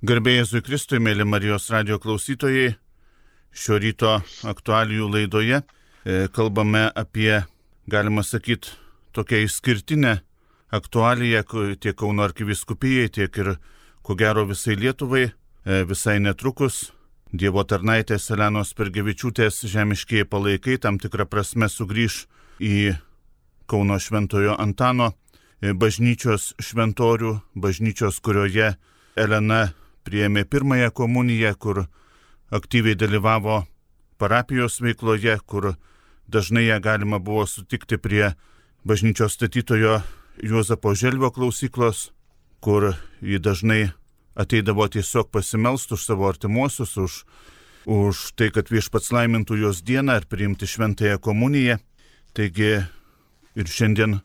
Garbėjai Jėzui Kristui, mėly Marijos radio klausytojai, šio ryto aktualijų laidoje e, kalbame apie, galima sakyti, tokią išskirtinę aktualiją tiek Kauno arkiviskupijai, tiek ir, ko gero, visai Lietuvai, e, visai netrukus. Dievo tarnaitės Elenos Pergevičiūtės žemiškiai palaikai tam tikrą prasme sugrįž į Kauno Šventojo Antano e, bažnyčios šventorių, bažnyčios, kurioje Elena priėmė pirmąją komuniją, kur aktyviai dalyvavo parapijos veikloje, kur dažnai ją galima buvo sutikti prie bažnyčios statytojo Juozapo Želvio klausyklos, kur ji dažnai ateidavo tiesiog pasimelst už savo artimuosius, už, už tai, kad viešpats laimintų jos dieną ar priimti šventąją komuniją. Taigi ir šiandien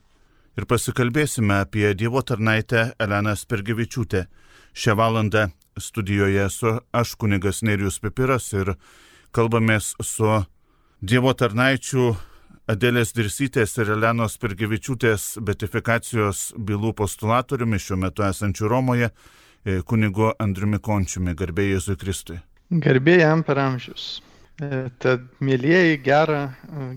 ir pasikalbėsime apie Dievo tarnaitę Eleną Spergevičiūtę. Šią valandą studijoje esu aš kunigas Nerijus Pipiras ir kalbamės su Dievo tarnaičių Adelės Dirsytės ir Elenos Pirgevičiūtės betifikacijos bylų postulatoriumi šiuo metu esančiu Romoje, e, kunigu Andriumi Končiumi, garbėjai Jėzui Kristui. Garbėjai jam per amžius. E, tad, mėlyjeji, gera,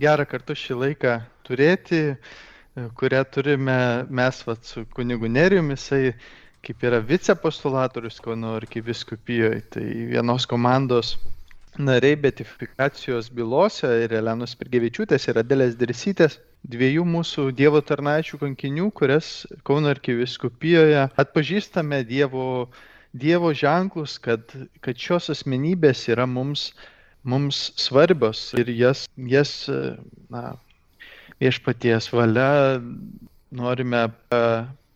gera kartu šį laiką turėti, e, kurią turime mes vat, su kunigu Nerijumi. Jisai kaip yra vicepostulatorius Kauno arkiviskupijoje, tai vienos komandos nariai betifikacijos bylose ir Elenos Pirgevičiūtės ir Adelės Dirsytės, dviejų mūsų Dievo tarnaičių kankinių, kurias Kauno arkiviskupijoje atpažįstame Dievo, dievo ženklus, kad, kad šios asmenybės yra mums, mums svarbios ir jas, jas na, viešpaties valia norime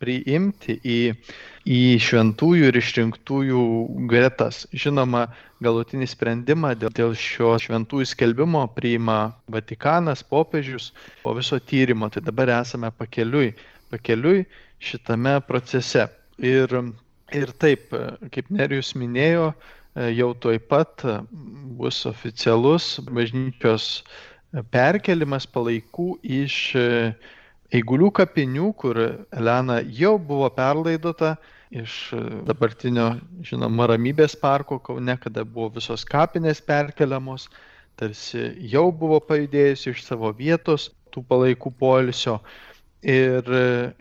priimti į, į šventųjų ir išrinktųjų gretas. Žinoma, galutinį sprendimą dėl, šio šventųjų skelbimo priima Vatikanas, popiežius po viso tyrimo. Tai dabar esame pakeliui, pakeliui šitame procese. Ir, ir taip, kaip Nerijus minėjo, jau tuoj pat bus oficialus bažnyčios perkelimas palaikų iš eigulių kapinių, kur Elena jau buvo perlaidota iš dabartinio, žinoma, ramybės parko Kaune, kada buvo visos kapinės perkeliamos, tarsi jau buvo pajudėjusi iš savo vietos tų palaikų polisio. Ir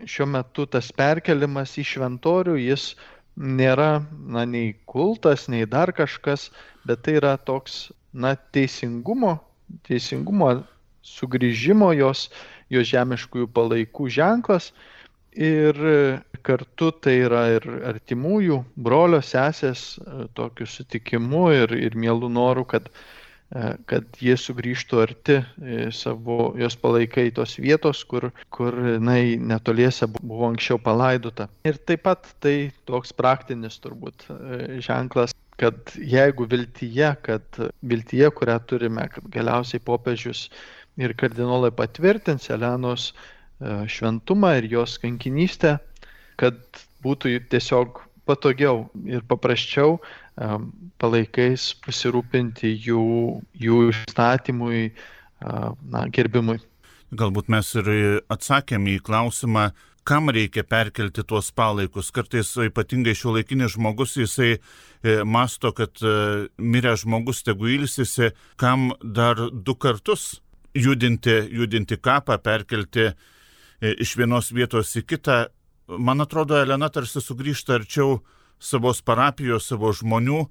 šiuo metu tas perkelimas į šventorių, jis nėra, na, nei kultas, nei dar kažkas, bet tai yra toks, na, teisingumo, teisingumo sugrįžimo jos jo žemiškųjų palaikų ženklas. Ir kartu tai yra ir artimųjų, brolio, sesės e, tokiu sutikimu ir, ir mielų norų, kad, e, kad jie sugrįžtų arti e, savo, jos palaikai tos vietos, kur, kur jinai netoliese buvo anksčiau palaidota. Ir taip pat tai toks praktinis turbūt ženklas, kad jeigu viltyje, kad viltyje, kurią turime, kad galiausiai popiežius ir kardinolai patvirtins Elenos e, šventumą ir jos kankinystę, kad būtų tiesiog patogiau ir paprasčiau e, palaikais pasirūpinti jų, jų įstatymui, e, na, gerbimui. Galbūt mes ir atsakėme į klausimą, kam reikia perkelti tuos palaikus. Kartais ypatingai šio laikinis žmogus, jisai masto, kad miręs žmogus tegu ilsisi, kam dar du kartus judinti, judinti kapą, perkelti e, iš vienos vietos į kitą. Man atrodo, Elena tarsi sugrįžta arčiau savo parapijos, savo žmonių,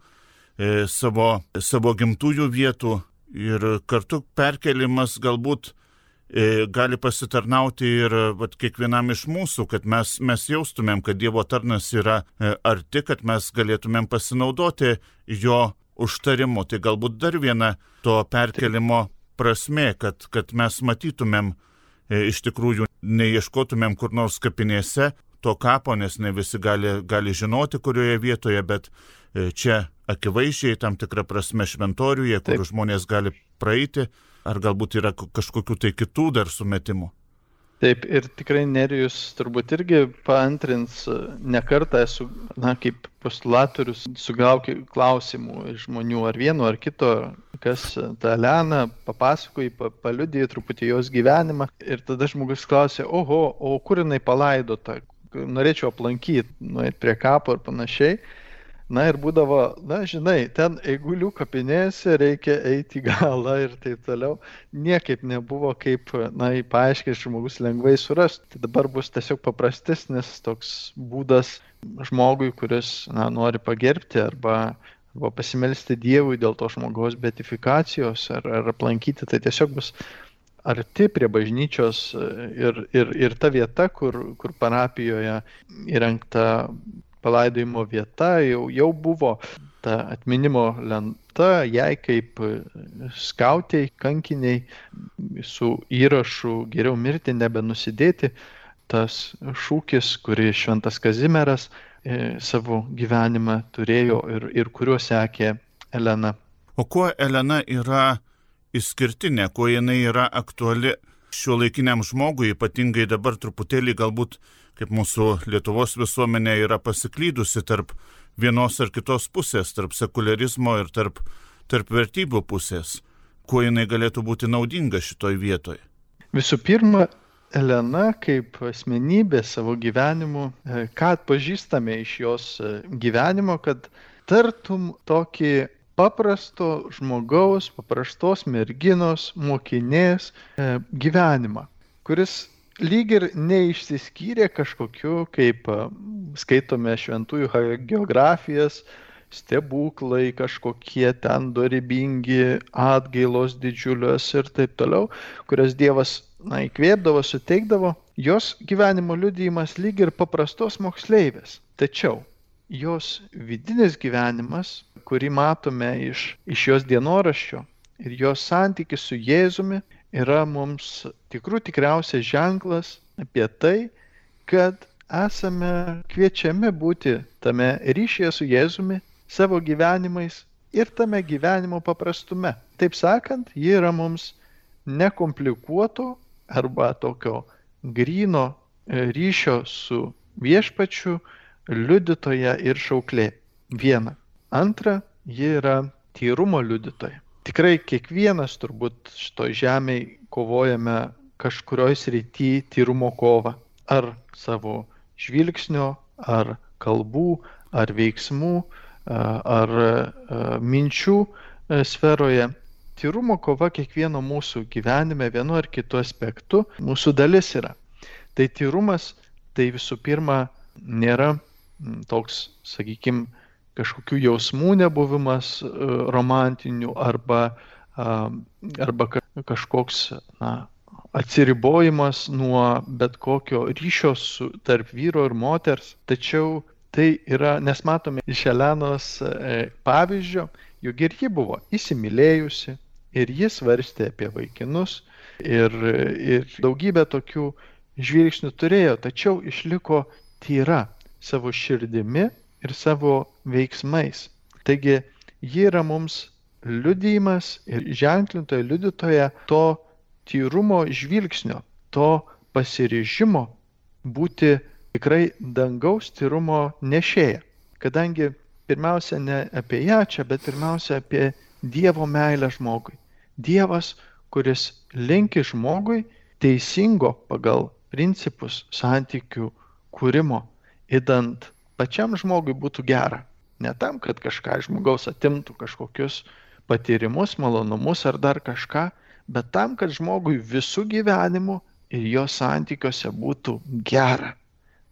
e, savo, savo gimtųjų vietų ir kartu perkelimas galbūt e, gali pasitarnauti ir vat, kiekvienam iš mūsų, kad mes, mes jaustumėm, kad Dievo tarnas yra arti, kad mes galėtumėm pasinaudoti jo užtarimu. Tai galbūt dar viena to perkelimo prasme, kad, kad mes matytumėm e, iš tikrųjų, neieškotumėm kur nors kapinėse to kapo, nes ne visi gali, gali žinoti, kurioje vietoje, bet e, čia akivaizdžiai tam tikrą prasme šventoriuje, kur Taip. žmonės gali praeiti, ar galbūt yra kažkokių tai kitų dar sumetimų. Taip, ir tikrai Nerijus turbūt irgi paantrins, nekartą esu, na, kaip postulatorius, sugaukiu klausimų iš žmonių ar vieno ar kito, kas tą Leną papasakoja, paliudėjo truputį jos gyvenimą. Ir tada žmogus klausė, oho, o kur jinai palaidota, norėčiau aplankyti, nuėti prie kapo ir panašiai. Na ir būdavo, na žinai, ten eigulių kapinėse reikia eiti į galą ir taip toliau. Niekaip nebuvo kaip, na, paaiškiai žmogus lengvai surasti. Tai dabar bus tiesiog paprastesnis toks būdas žmogui, kuris, na, nori pagerbti arba, arba pasimelsti Dievui dėl to žmogaus betifikacijos ar, ar aplankyti. Tai tiesiog bus arti prie bažnyčios ir, ir, ir ta vieta, kur, kur parapijoje įrengta palaidojimo vieta jau, jau buvo ta atminimo lenta, jai kaip skautiai, kankiniai su įrašu geriau mirti, nebenusidėti, tas šūkis, kurį šventas Kazimieras e, savo gyvenimą turėjo ir, ir kuriuo sekė Elena. O kuo Elena yra išskirtinė, kuo jinai yra aktuali šiuo laikiniam žmogui, ypatingai dabar truputėlį galbūt kaip mūsų Lietuvos visuomenė yra pasiklydusi tarp vienos ar kitos pusės, tarp sekularizmo ir tarp, tarp vertybių pusės. Kuo jinai galėtų būti naudinga šitoj vietoj? Visų pirma, Elena kaip asmenybė savo gyvenimu, e, ką atpažįstame iš jos e, gyvenimo, kad tartum tokį paprasto žmogaus, paprastos merginos, mokinės e, gyvenimą, kuris lyg ir neišsiskyrė kažkokiu, kaip skaitome šventųjų geografijas, stebuklai kažkokie ten dorybingi, atgailos didžiulios ir taip toliau, kurias Dievas, na, įkvėpdavo, suteikdavo, jos gyvenimo liudijimas lyg ir paprastos moksleivės. Tačiau jos vidinis gyvenimas, kurį matome iš, iš jos dienoraščio ir jos santykis su Jėzumi, yra mums tikrų tikriausias ženklas apie tai, kad esame kviečiami būti tame ryšyje su Jėzumi savo gyvenimais ir tame gyvenimo paprastume. Taip sakant, ji yra mums nekomplikuoto arba tokio grino e, ryšio su viešpačiu liudytoja ir šauklė. Viena. Antra, ji yra tyrumo liudytoja tikrai kiekvienas turbūt šitoj žemėj kovojame kažkurioj srity tyrumo kovą. Ar savo žvilgsnio, ar kalbų, ar veiksmų, ar minčių sferoje. Tyrumo kova kiekvieno mūsų gyvenime vienu ar kitu aspektu mūsų dalis yra. Tai tyrumas tai visų pirma nėra toks, sakykime, kažkokių jausmų nebuvimas e, romantinių arba, arba kažkoks na, atsiribojimas nuo bet kokio ryšio su, tarp vyro ir moters. Tačiau tai yra, nes matome iš Elenos e, pavyzdžio, juk ir ji buvo įsimylėjusi ir jis svarstė apie vaikinus ir, ir daugybę tokių žvilgsnių turėjo, tačiau išliko tyra savo širdimi ir savo veiksmais. Taigi ji yra mums liudijimas ir ženklintoja liudytoja to tyrumo žvilgsnio, to pasiryžimo būti tikrai dangaus tyrumo nešėja. Kadangi pirmiausia ne apie ją čia, bet pirmiausia apie Dievo meilę žmogui. Dievas, kuris linki žmogui teisingo pagal principus santykių kūrimo, įdant pačiam žmogui būtų gera. Ne tam, kad kažką žmogaus atimtų kažkokius patyrimus, malonumus ar dar kažką, bet tam, kad žmogui visų gyvenimų ir jo santykiuose būtų gera,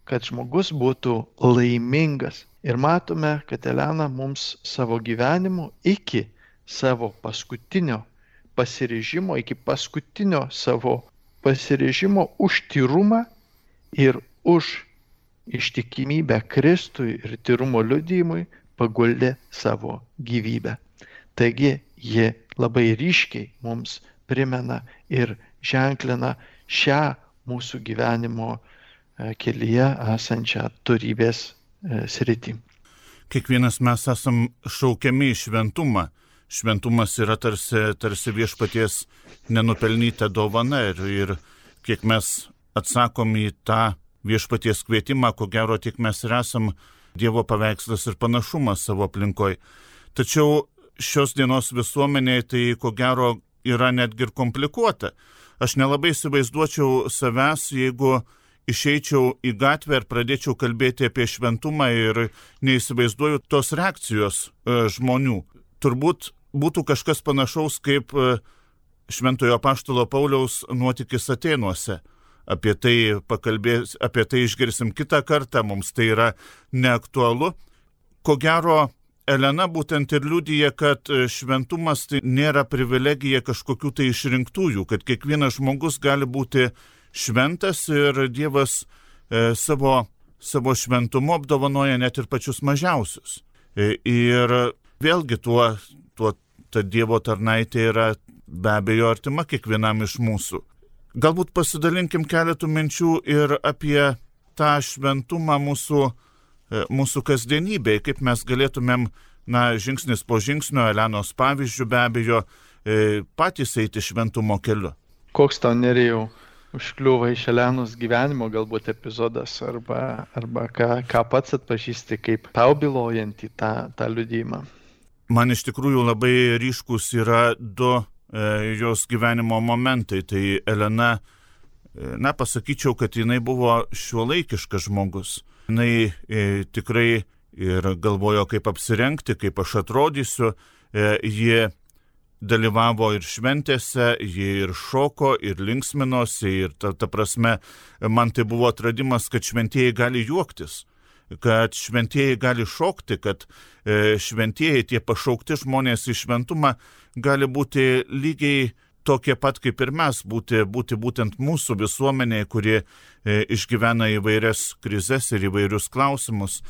kad žmogus būtų laimingas. Ir matome, kad Elena mums savo gyvenimu iki savo paskutinio pasiryžimo, iki paskutinio savo pasiryžimo už tyrumą ir už ištikimybę Kristui ir tyrumo liudijimui paguldė savo gyvybę. Taigi ji labai ryškiai mums primena ir ženklina šią mūsų gyvenimo e, kelyje esančią turybės e, sritį. Kiekvienas mes esam šaukiami į šventumą. Šventumas yra tarsi, tarsi viešpaties nenupelnyta dovana ir, ir kiek mes atsakom į tą viešpaties kvietimą, ko gero tik mes ir esam Dievo paveikslas ir panašumas savo aplinkoj. Tačiau šios dienos visuomenėje tai ko gero yra netgi ir komplikuota. Aš nelabai įsivaizduočiau savęs, jeigu išeičiau į gatvę ir pradėčiau kalbėti apie šventumą ir neįsivaizduoju tos reakcijos e, žmonių. Turbūt būtų kažkas panašaus kaip e, Šventojo Paštalo Pauliaus nuotykis Atenuose. Apie tai pakalbės, apie tai išgirsim kitą kartą, mums tai yra neaktualu. Ko gero, Elena būtent ir liudyja, kad šventumas tai nėra privilegija kažkokių tai išrinktųjų, kad kiekvienas žmogus gali būti šventas ir Dievas e, savo, savo šventumu apdovanoja net ir pačius mažiausius. E, ir vėlgi tuo, tuo ta Dievo tarnaitė yra be abejo artima kiekvienam iš mūsų. Galbūt pasidalinkim keletų minčių ir apie tą šventumą mūsų, e, mūsų kasdienybėje, kaip mes galėtumėm, na, žingsnis po žingsnio, Elenos pavyzdžių be abejo, e, patys eiti šventumo keliu. Koks tau nerijau užkliūva iš Elenos gyvenimo galbūt epizodas arba, arba ką, ką pats atpažįsti kaip tau bilojantį tą, tą liudymą? Man iš tikrųjų labai ryškus yra du jos gyvenimo momentai. Tai Elena, e, na, pasakyčiau, kad jinai buvo šiuolaikiškas žmogus. Jinai e, tikrai ir galvojo, kaip apsirengti, kaip aš atrodysiu. E, ji dalyvavo ir šventėse, ji ir šoko, ir linksminosi, ir ta, ta prasme, man tai buvo atradimas, kad šventieji gali juoktis kad šventieji gali šokti, kad e, šventieji, tie pašaukti žmonės į šventumą, gali būti lygiai tokie pat kaip ir mes, būti, būti būtent mūsų visuomenėje, kuri e, išgyvena įvairias krizes ir įvairius klausimus.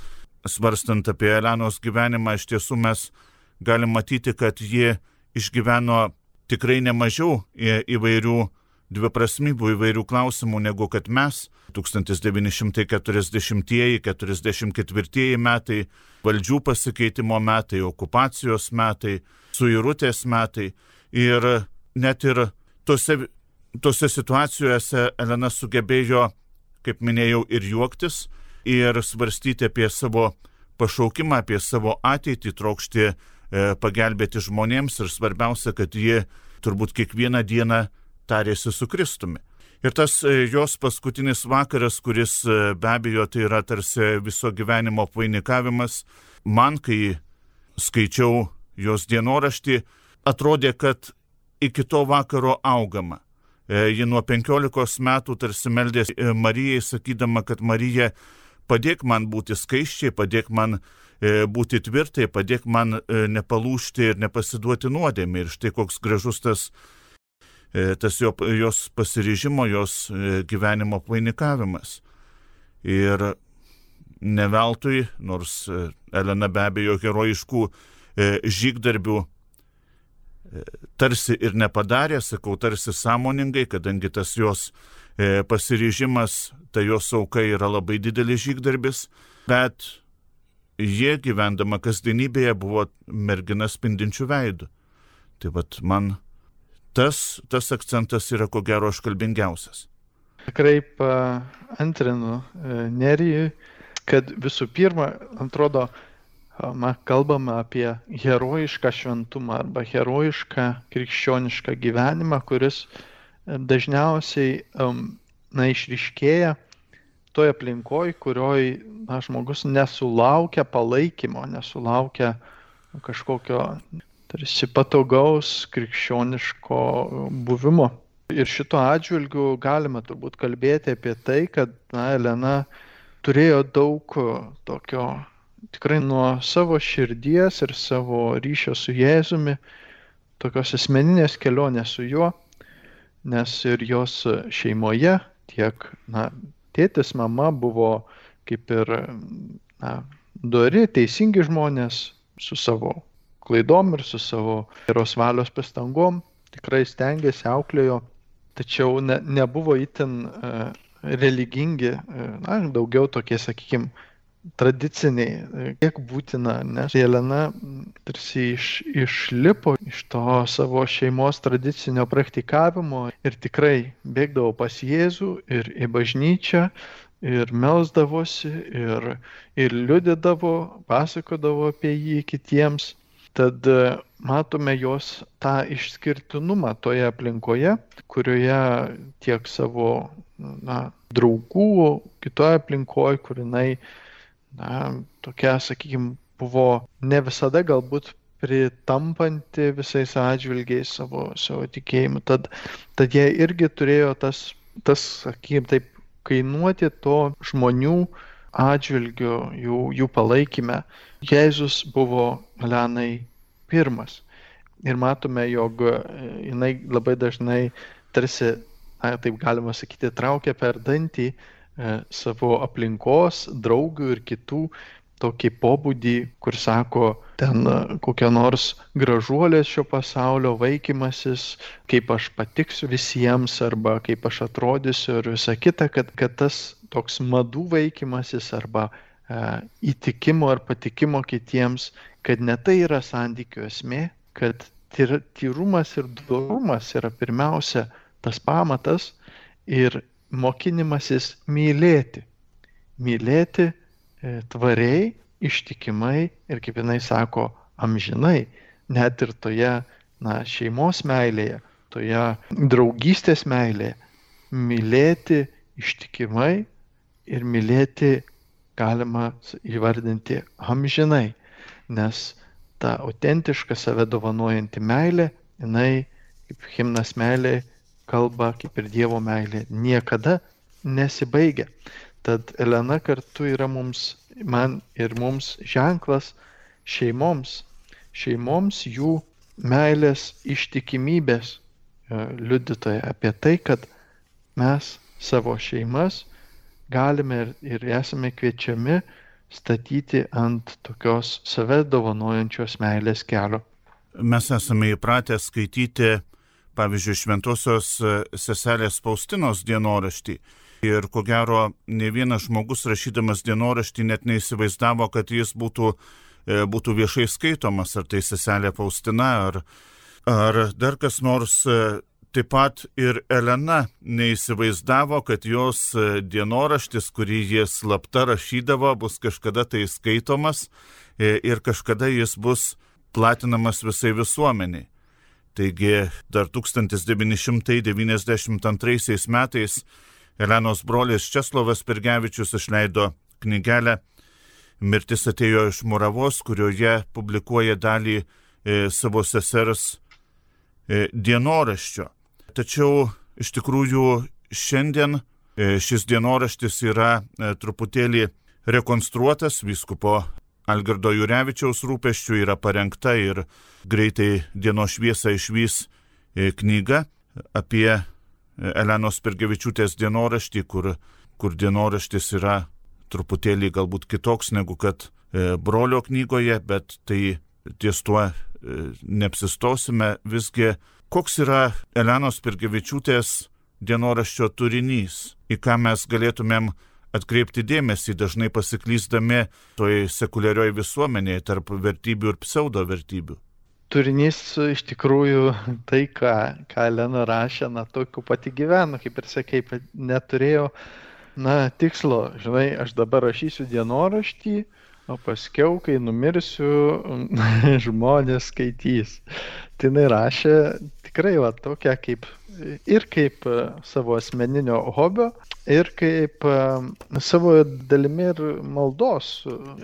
Svarstant apie Elenos gyvenimą, iš tiesų mes galim matyti, kad ji išgyveno tikrai nemažiau įvairių dviprasmybių įvairių klausimų negu kad mes. 1940-44 metai, valdžių pasikeitimo metai, okupacijos metai, suirutės metai. Ir net ir tose, tose situacijose Elena sugebėjo, kaip minėjau, ir juoktis, ir svarstyti apie savo pašaukimą, apie savo ateitį, trokšti E, pagelbėti žmonėms ir svarbiausia, kad ji turbūt kiekvieną dieną tarėsi su Kristumi. Ir tas e, jos paskutinis vakaras, kuris e, be abejo tai yra tarsi viso gyvenimo vainikavimas, man, kai skaičiau jos dienoraštį, atrodė, kad iki to vakaro augama. Ji nuo 15 metų tarsi meldėsi Marijai, sakydama, kad Marija padėk man būti skaiščiai, padėk man E, būti tvirtai, padėk man e, nepalūšti ir nepasiduoti nuodėmė. Ir štai koks gražus tas, e, tas jo, jos pasiryžimo, jos gyvenimo vainikavimas. Ir ne veltui, nors Elena be abejo herojiškų žygdarbių tarsi ir nepadarė, sakau, tarsi sąmoningai, kadangi tas jos pasiryžimas, ta jos auka yra labai didelis žygdarbis, bet jie gyvendama kasdienybėje buvo mergina spindinčių veidų. Tai vad man tas, tas akcentas yra ko gero iškalbingiausias. Tikrai antrinu e, Nerijui, kad visų pirma, atrodo, ma, kalbama apie herojišką šventumą arba herojišką krikščionišką gyvenimą, kuris e, dažniausiai na, išriškėja toj aplinkoj, kurioj na, žmogus nesulaukia palaikymo, nesulaukia kažkokio tarsi patogaus krikščioniško buvimo. Ir šito atžvilgiu galima turbūt kalbėti apie tai, kad na, Elena turėjo daug tokio tikrai nuo savo širdies ir savo ryšio su Jėzumi, tokios asmeninės kelionės su juo, nes ir jos šeimoje tiek na, tėtis, mama buvo kaip ir na, dori, teisingi žmonės su savo klaidom ir su savo geros valios pastangom, tikrai stengiasi, auklėjo, tačiau ne, nebuvo itin uh, religingi, uh, na, daugiau tokie, sakykime, tradiciniai, kiek būtina, nes Jelena tarsi iš, išlipo iš to savo šeimos tradicinio praktikavimo ir tikrai bėgdavo pas Jėzų ir į bažnyčią ir melzdavosi ir, ir liudydavo, pasakodavo apie jį kitiems. Tad matome jos tą išskirtinumą toje aplinkoje, kurioje tiek savo na, draugų, kitoje aplinkoje, kur jinai, na, tokia, sakykime, buvo ne visada galbūt pritampanti visais atžvilgiais savo, savo tikėjimu. Tad, tad jie irgi turėjo tas, tas sakykime, taip, kainuoti to žmonių atžvilgių, jų, jų palaikymę. Jėzus buvo Lenai pirmas. Ir matome, jog e, jinai labai dažnai tarsi, na, taip galima sakyti, traukia per dantį e, savo aplinkos, draugių ir kitų tokį pobūdį, kur sako, ten e, kokia nors gražuolės šio pasaulio vaikymasis, kaip aš patiksiu visiems arba kaip aš atrodysiu ir visa kita, kad, kad tas toks madų vaikymasis arba e, įtikimo ar patikimo kitiems, kad ne tai yra santykių esmė, kad tyr, tyrumas ir dorumas yra pirmiausia tas pamatas ir mokinimasis mylėti. Mylėti E, tvariai, ištikimai ir, kaip jinai sako, amžinai, net ir toje na, šeimos meilėje, toje draugystės meilėje, mylėti ištikimai ir mylėti galima įvardinti amžinai, nes ta autentiška save dovanojanti meilė, jinai, kaip himnas meilė, kalba kaip ir Dievo meilė, niekada nesibaigia. Tad Elena kartu yra mums, man ir mums ženklas šeimoms, šeimoms jų meilės ištikimybės e, liudytoja apie tai, kad mes savo šeimas galime ir, ir esame kviečiami statyti ant tokios save dovanojančios meilės kelio. Mes esame įpratę skaityti, pavyzdžiui, šventosios e, seselės Paustinos dienoraštį Ir ko gero, ne vienas žmogus rašydamas dienoraštį net neįsivaizdavo, kad jis būtų, e, būtų viešai skaitomas, ar tai seselė Faustina, ar, ar dar kas nors. E, taip pat ir Elena neįsivaizdavo, kad jos e, dienoraštis, kurį jis slapta rašydavo, bus kažkada tai skaitomas ir kažkada jis bus platinamas visai visuomeniai. Taigi dar 1992 metais Elenos brolis Česlovas Pirgevičius išleido knygelę Mirtis atėjo iš Muravos, kurioje publikuoja dalį e, savo sesers e, dienoraščio. Tačiau iš tikrųjų šiandien e, šis dienoraštis yra e, truputėlį rekonstruotas vyskupo Algirdo Jurevičiaus rūpeščių yra parengta ir greitai dienos šviesą išvys e, knyga apie Elenos Pergevičiūtės dienoraštį, kur, kur dienoraštis yra truputėlį galbūt kitoks negu kad brolio knygoje, bet tai ties tuo neapsistosime. Visgi, koks yra Elenos Pergevičiūtės dienoraščio turinys, į ką mes galėtumėm atkreipti dėmesį, dažnai pasiklysdami toj sekuliarioj visuomenėje tarp vertybių ir pseudo vertybių turinys iš tikrųjų tai, ką, ką Lena rašė, na, tokiu pati gyveno, kaip ir sakai, neturėjo, na, tikslo, žinai, aš dabar rašysiu dienoraštį, o paskiau, kai numirsiu, žmonės skaitys. Tai jinai rašė tikrai va tokią kaip ir kaip e, savo asmeninio hobio, ir kaip e, savo dalimi ir maldos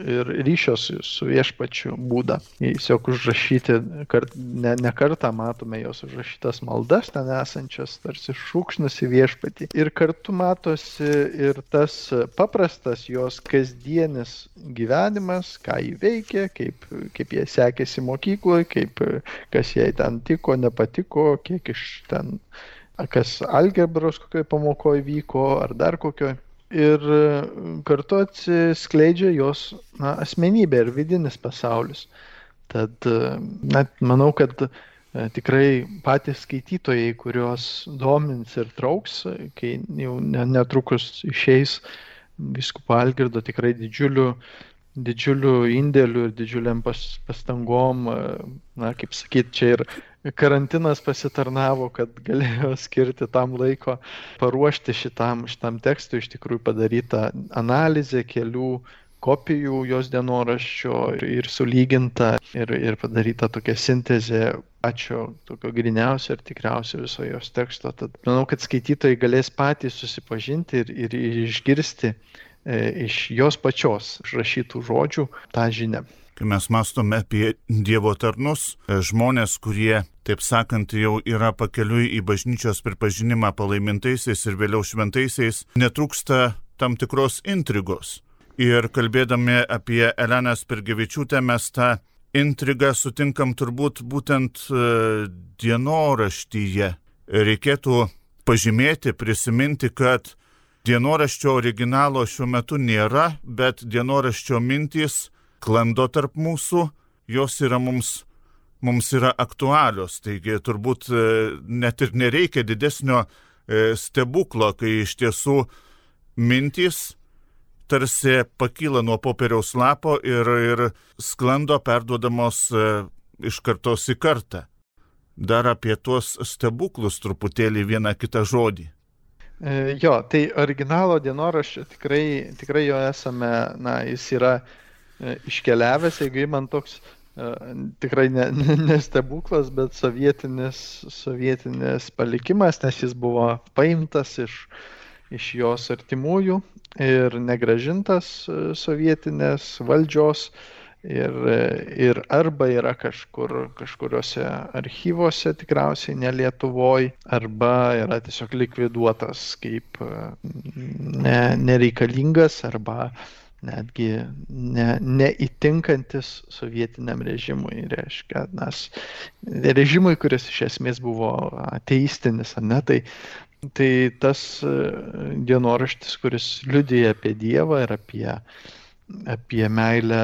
ir ryšio su, viešpačiu būdą. Tiesiog užrašyti, kart, ne, ne kartą matome jos užrašytas maldas ten esančias, tarsi šūkšnas į viešpatį. Ir kartu matosi ir tas paprastas jos kasdienis gyvenimas, ką jį veikia, kaip, kaip jie sekėsi mokykloje, kaip kas jai ten tiko, nepatiko, kiek iš ten kas algebros kokioje pamokoje vyko ar dar kokioje. Ir e, kartu atsiskleidžia jos na, asmenybė ir vidinis pasaulis. Tad e, net manau, kad e, tikrai patys skaitytojai, kuriuos domins ir trauks, kai jau netrukus išeis viskupo Algirdo tikrai didžiuliu, didžiuliu indėliu ir didžiuliam pas, pastangom, na, kaip sakyt, čia ir karantinas pasitarnavo, kad galėjo skirti tam laiko paruošti šitam, šitam tekstui, iš tikrųjų padaryta analizė kelių kopijų jos dienoraščio ir, ir sulyginta ir, ir padaryta tokia sintezė pačio tokio griniausio ir tikriausio viso jos teksto. Tad manau, kad skaitytojai galės patys susipažinti ir, ir, ir išgirsti e, iš jos pačios rašytų žodžių tą žinią. Kai mes mastome apie Dievo tarnus, e, žmonės, kurie, taip sakant, jau yra pakeliui į bažnyčios pripažinimą palaimintaisiais ir vėliau šventaisiais, netrūksta tam tikros intrigos. Ir kalbėdami apie Eleną Spirgevičiūtę mes tą intrigą sutinkam turbūt būtent e, dienoraštyje. Reikėtų pažymėti, prisiminti, kad dienoraščio originalo šiuo metu nėra, bet dienoraščio mintys klando tarp mūsų, jos yra mums, mums yra aktualios. Taigi turbūt e, net ir nereikia didesnio e, stebuklo, kai iš tiesų mintys tarsi pakyla nuo popieriaus lapo ir, ir sklando perduodamos e, iš kartos į kartą. Dar apie tuos stebuklus truputėlį vieną kitą žodį. E, jo, tai originalo dienoraščio tikrai, tikrai jo esame, na, jis yra e, iškeliavęs, jeigu man toks tikrai ne, ne, stebuklas, bet sovietinis, sovietinis palikimas, nes jis buvo paimtas iš, iš jos artimųjų ir negražintas e, sovietinės valdžios ir, ir arba yra kažkur, kažkuriuose archyvuose, tikriausiai ne Lietuvoje, arba yra tiesiog likviduotas kaip ne, nereikalingas arba netgi ne, neįtinkantis sovietiniam režimui, reiškia, nes režimui, kuris iš esmės buvo ateistinis, ar ne, tai Tai tas dienoraštis, kuris liudyja apie Dievą ir apie, apie meilę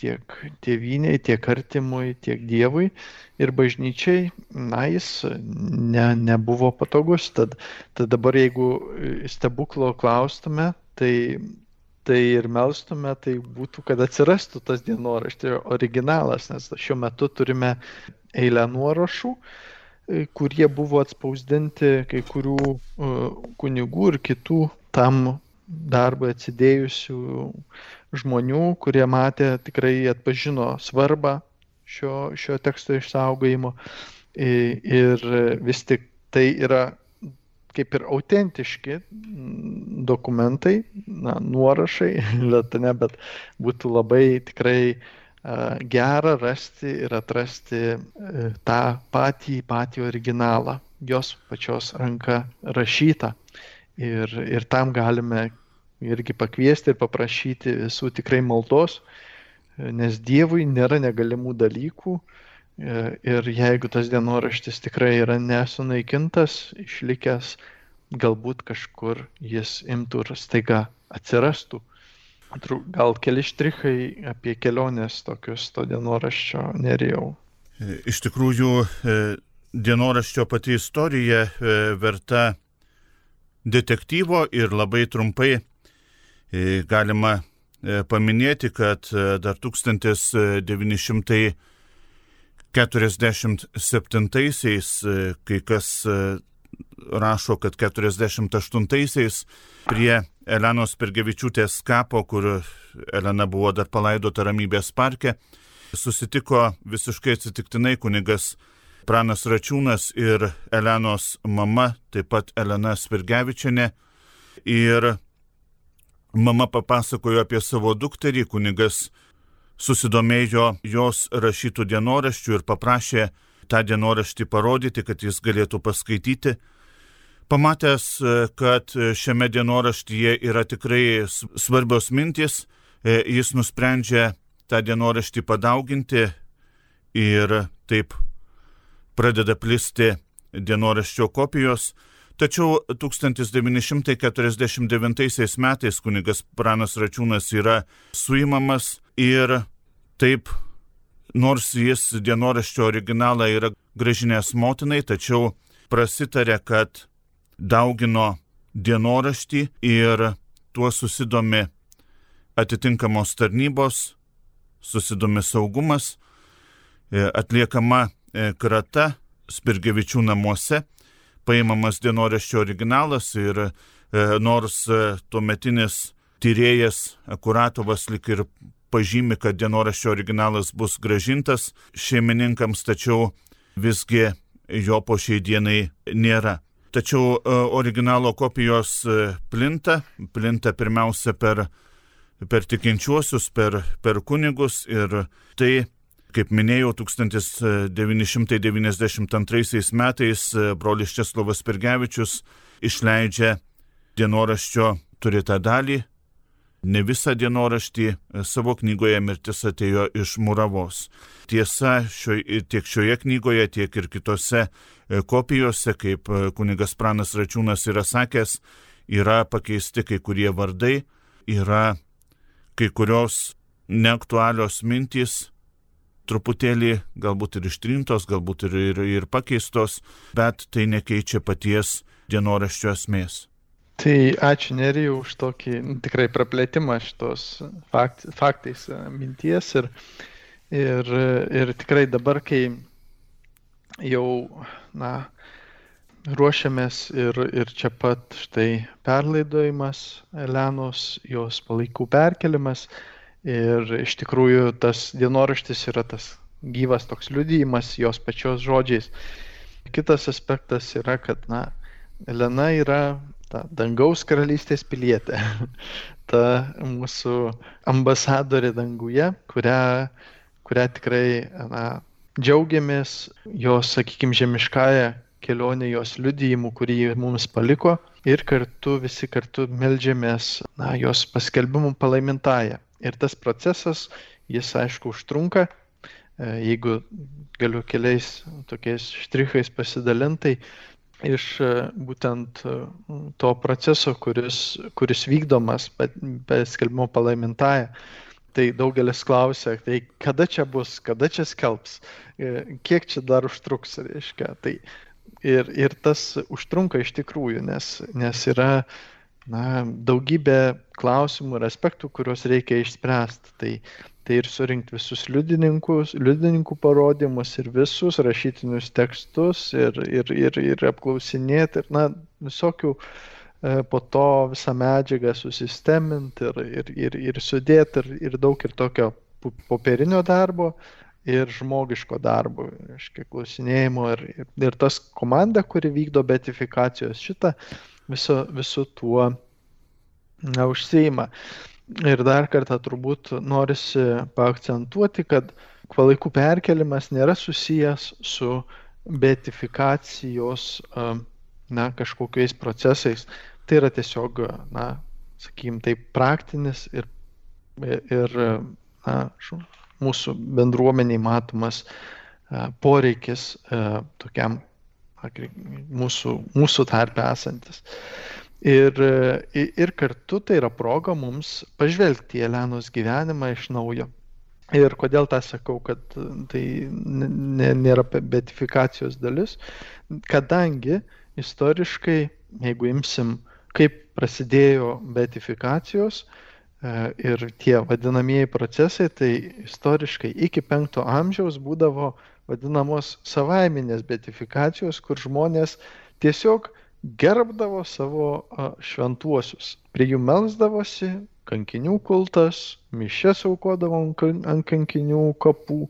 tiek tėviniai, tiek artimui, tiek Dievui ir bažnyčiai, na, jis ne, nebuvo patogus. Tad, tad dabar jeigu stebuklo klaustume, tai, tai ir melstume, tai būtų, kad atsirastų tas dienoraštis originalas, nes šiuo metu turime eilę nuorašų E, kurie buvo atspausdinti kai kurių e, kunigų ir kitų tam darbui atsidėjusių žmonių, kurie matė, tikrai atpažino svarbą šio, šio teksto išsaugojimo. Ir vis tik tai yra kaip ir autentiški dokumentai, na, nuorašai, bet ne, bet būtų labai tikrai uh, gera rasti ir atrasti e, tą patį, patį originalą, jos pačios ranka rašytą. Ir, ir tam galime irgi pakviesti ir paprašyti visų tikrai maldos, nes Dievui nėra negalimų dalykų. Ir jeigu tas dienoraštis tikrai yra nesunaikintas, išlikęs, galbūt kažkur jis imtų ir staiga atsirastų Gal keli štrichai apie kelionės tokius to dienoraščio nerijau. Iš tikrųjų, e, dienoraščio pati istorija e, verta detektyvo ir labai trumpai galima paminėti, kad dar 1947-aisiais, kai kas rašo, kad 48-aisiais prie Elenos Pergevičiūtės kapo, kur Elena buvo dar palaidota ramybės parke, susitiko visiškai atsitiktinai kunigas Pranas Račiūnas ir Elenos mama, taip pat Elena Spirgevičiane. Ir mama papasakojo apie savo dukterį, kunigas susidomėjo jos rašytų dienoraščių ir paprašė tą dienoraštį parodyti, kad jis galėtų paskaityti. Pamatęs, kad šiame dienoraštyje yra tikrai svarbios mintys, e, jis nusprendžia tą dienoraštį padauginti ir taip pradeda plisti dienoraščio kopijos. Tačiau 1949 metais kunigas Pranas Račiūnas yra suimamas ir taip, nors jis dienoraščio originalą yra gražinės motinai, tačiau prasitarė, kad daugino dienoraštį ir tuo susidomi atitinkamos tarnybos, susidomi saugumas, e, atliekama e, krata Spirgevičių namuose, paimamas dienoraščio originalas ir e, nors tuometinis tyrėjas Akuratovas lik ir pažymi, kad dienoraščio originalas bus gražintas šeimininkams, tačiau visgi jo po šiai dienai nėra. Tačiau e, originalo kopijos e, plinta, plinta pirmiausia per, per tikinčiuosius, per, per kunigus ir tai, kaip minėjau, 1992 metais e, brolis Česlovas Pergevičius išleidžia dienoraščio turėtą dalį ne visą dienoraštį e, savo knygoje Mirtis atėjo iš Muravos. Tiesa, šio, tiek šioje knygoje, tiek ir kitose e, kopijose, kaip e, kunigas Pranas Račiūnas yra sakęs, yra pakeisti kai kurie vardai, yra kai kurios neaktualios mintys, truputėlį galbūt ir ištrintos, galbūt ir, ir, ir pakeistos, bet tai nekeičia paties dienoraščio esmės. Tai ačiū Nerijau už tokį tikrai praplėtimą šitos fakt, faktais e, minties ir, ir, ir tikrai dabar, kai jau, na, ruošiamės ir, ir čia pat štai perlaidojimas Elenos, jos palaikų perkelimas ir iš tikrųjų tas dienoraštis yra tas gyvas toks liudijimas jos pačios žodžiais. Kitas aspektas yra, kad, na, Elena yra ta dangaus karalystės pilietė, ta mūsų ambasadorė danguje, kurią, kurią tikrai na, džiaugiamės jos, sakykime, žemiškąją kelionę, jos liudijimu, kurį mums paliko ir kartu visi kartu melžiamės na, jos paskelbimų palaimintąją. Ir tas procesas, jis aišku užtrunka, e, jeigu galiu keliais tokiais štrichais pasidalintai, iš e, būtent e, to proceso, kuris, kuris vykdomas paskelbimo palaimintąją. Tai daugelis klausia, tai kada čia bus, kada čia skelbs, kiek čia dar užtruks, reiškia. Tai ir, ir tas užtrunka iš tikrųjų, nes, nes yra na, daugybė klausimų ir aspektų, kuriuos reikia išspręsti. Tai tai ir surinkti visus liudininkus, liudininkų parodymus ir visus rašytinius tekstus ir, ir, ir, ir apklausinėti ir, na, visokių e, po to visą medžiagą susisteminti ir, ir, ir, ir sudėti ir, ir daug ir tokio popierinio darbo ir žmogiško darbo, reiškia, klausinėjimo ir, ir, ir tas komanda, kuri vykdo betifikacijos šitą, viso, visu tuo na, užsieima. Ir dar kartą turbūt norisi paakcentuoti, kad palaikų perkelimas nėra susijęs su betifikacijos na, kažkokiais procesais. Tai yra tiesiog, na, sakykim, tai praktinis ir, ir na, mūsų bendruomeniai matomas poreikis tokiam mūsų, mūsų tarpe esantis. Ir, ir kartu tai yra proga mums pažvelgti į Elenos gyvenimą iš naujo. Ir kodėl tą sakau, kad tai nėra betifikacijos dalis, kadangi istoriškai, jeigu imsim, kaip prasidėjo betifikacijos e, ir tie vadinamieji procesai, tai istoriškai iki 5 amžiaus būdavo vadinamos savaiminės betifikacijos, kur žmonės tiesiog gerbdavo savo šventuosius. Prie jų melsdavosi, kankinių kultas, mišes aukodavo ant kankinių kapų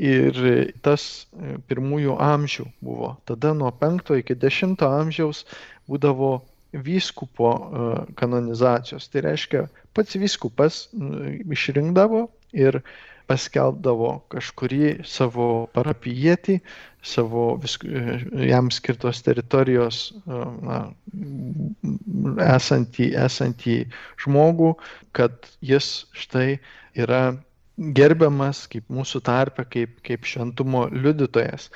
ir tas e, pirmųjų amžių buvo. Tada nuo 5 iki 10 amžiaus būdavo vyskupo kanonizacijos. Tai reiškia, pats vyskupas išrinkdavo ir paskelbdavo kažkurį savo parapijietį, savo vis, jam skirtos teritorijos na, esantį, esantį žmogų, kad jis štai yra gerbiamas kaip mūsų tarpe, kaip, kaip šventumo liudytojas.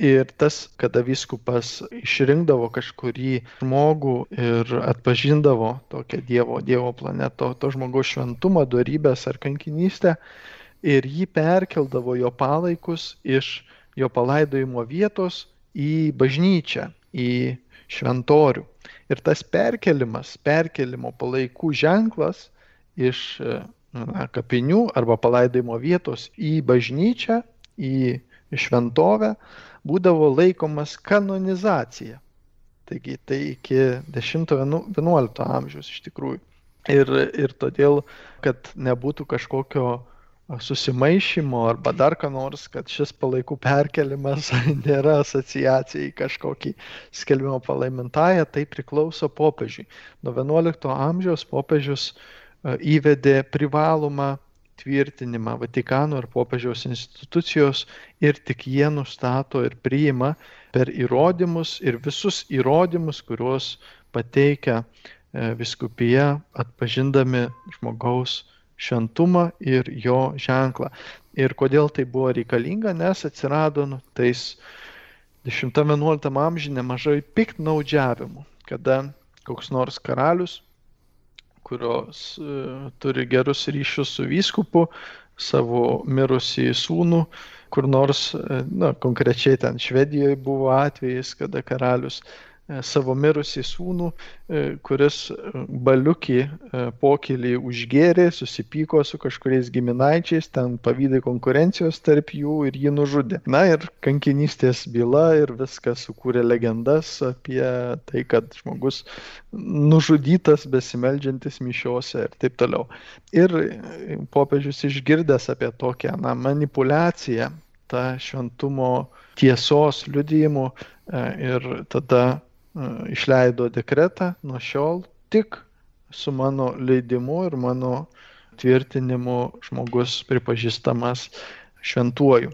Ir tas, kada viskupas išrinkdavo kažkurį žmogų ir atpažindavo tokią Dievo, Dievo planeto, to žmogaus šventumą, darybės ar kankinystę, ir jį perkeldavo jo palaikus iš jo palaidojimo vietos į bažnyčią, į šventorių. Ir tas perkelimas, perkelimo palaikų ženklas iš na, kapinių arba palaidojimo vietos į bažnyčią, į šventovę būdavo laikomas kanonizacija. Taigi tai iki 10-11 amžiaus iš tikrųjų. Ir, ir todėl, kad nebūtų kažkokio susimaišymo arba dar ką nors, kad šis palaikų perkelimas nėra asociacija į kažkokį skelbimo palaimintąją, tai priklauso popiežiui. Nuo XI amžiaus popiežius e, įvedė privalomą tvirtinimą Vatikano ir popiežiaus institucijos ir tik jie nustato ir priima per įrodymus ir visus įrodymus, kuriuos pateikia e, viskupija atpažindami žmogaus šventumą ir jo ženklą. Ir kodėl tai buvo reikalinga, nes atsirado nu, tais 10-11 amžiuje nemažai piktnaudžiavimų, kada koks nors karalius, kurios uh, turi gerus ryšius su vyskupu, savo mirusį sūnų, kur nors, e, na, konkrečiai ten Švedijoje buvo atvejis, kada karalius uh, savo mirusį sūnų, e, kuris e, baliukį pokylį užgėrė, susipyko su kažkuriais giminaičiais, ten pavydai konkurencijos tarp jų ir jį nužudė. Na ir kankinystės byla ir viskas sukūrė legendas apie tai, kad žmogus nužudytas besimeldžiantis mišiuose ir taip toliau. Ir popiežius išgirdęs apie tokią na, manipulaciją, tą šventumo tiesos liudijimu ir tada išleido dekretą nuo šiol tik su mano leidimu ir mano tvirtinimu žmogus pripažįstamas šventuoju.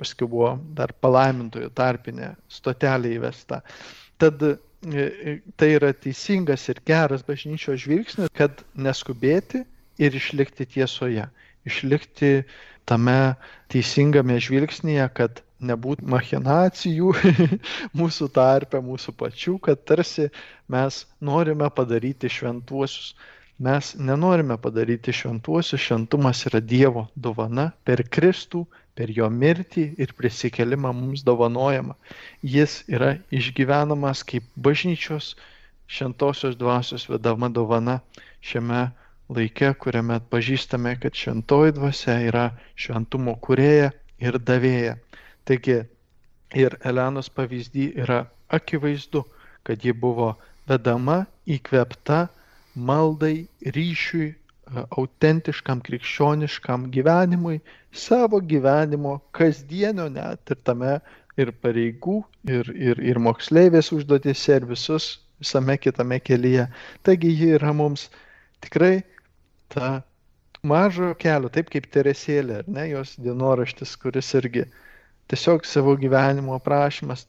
Paskui buvo dar palaimintojų tarpinė stotelė įvesta. Tad e, e, tai yra teisingas ir geras bažnyčios žvilgsnis, kad neskubėti ir išlikti tiesoje. Išlikti tame teisingame žvilgsnėje, kad nebūtų machinacijų mūsų tarpe, mūsų pačių, kad tarsi mes norime padaryti šventuosius. Mes nenorime padaryti šventuosius, šventumas yra Dievo dovana per Kristų, per jo mirtį ir prisikelimą mums dovanojama. Jis yra išgyvenamas kaip bažnyčios šventosios dvasios vedama dovana šiame laike, kuriame atpažįstame, kad šventoji dvasia yra šventumo kurėja ir davėja. Taigi ir Elenos pavyzdį yra akivaizdu, kad ji buvo vedama, įkvepta maldai, ryšiui, e, autentiškam krikščioniškam gyvenimui, savo gyvenimo kasdienio net ir tame ir pareigų, ir, ir, ir moksleivės užduotėse, ir visus visame kitame kelyje. Taigi ji yra mums tikrai ta mažo kelio, taip kaip Teresėlė, ar ne, jos dienoraštis, kuris irgi uh, tiesiog savo gyvenimo aprašymas.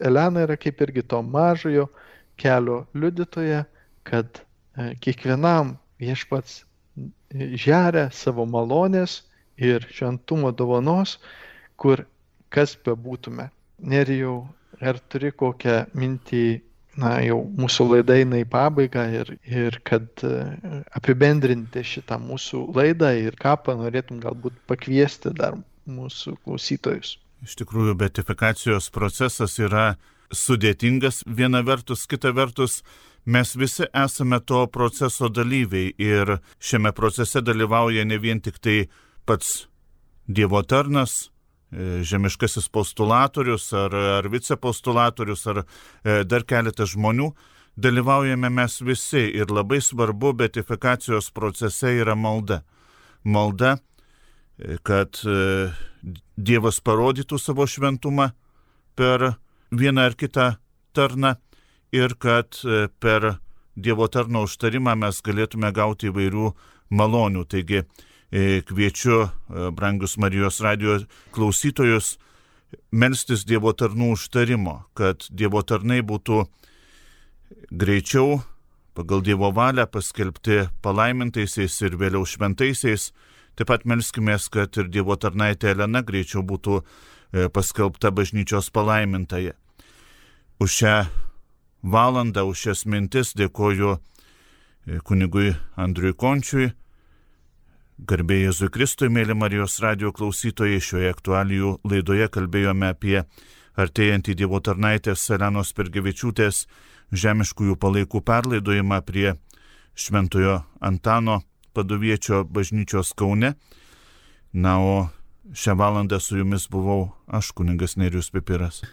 Elena yra kaip irgi to mažojo kelio liudytoja, kad e, kiekvienam viešpats e, žeria savo malonės ir šventumo dovanos, kur kas bebūtume. Nerijau, ar turi kokią mintį, na jau mūsų laida eina į pabaigą ir, ir kad e, apibendrinti šitą mūsų laidą ir ką panorėtum galbūt pakviesti dar mūsų klausytojus. Iš tikrųjų, betifikacijos procesas yra sudėtingas viena vertus, kita vertus, mes visi esame to proceso dalyviai ir šiame procese dalyvauja ne vien tik tai pats Dievo tarnas, e, žemiškasis postulatorius ar, ar vicepostulatorius ar e, dar keletas žmonių, dalyvaujame mes visi ir labai svarbu betifikacijos procese yra malda. Malda kad e, Dievas parodytų savo šventumą per vieną ar kitą tarną ir kad e, per Dievo tarno užtarimą mes galėtume gauti įvairių malonių. Taigi e, kviečiu brangius Marijos radio klausytojus melstis Dievo tarnų užtarimo, kad Dievo tarnai būtų greičiau pagal Dievo valią paskelbti palaimintaisiais ir vėliau šventaisiais Taip pat melskimės, kad ir Dievo tarnaitė Elena greičiau būtų e, paskelbta bažnyčios palaimintaje. Už šią valandą, už šias mintis dėkoju e, kunigui Andriui Končiui, garbė Jėzui Kristui, mėly Marijos radio klausytojai, šioje aktualijų laidoje kalbėjome apie artėjantį Dievo tarnaitės Selenos Pergevičiūtės žemiškųjų palaikų perlaidojimą prie Šventojo Antano paduviečio bažnyčios Kaune. Na, o šią valandą su jumis buvau aš, kuningas Nerius Pipiras.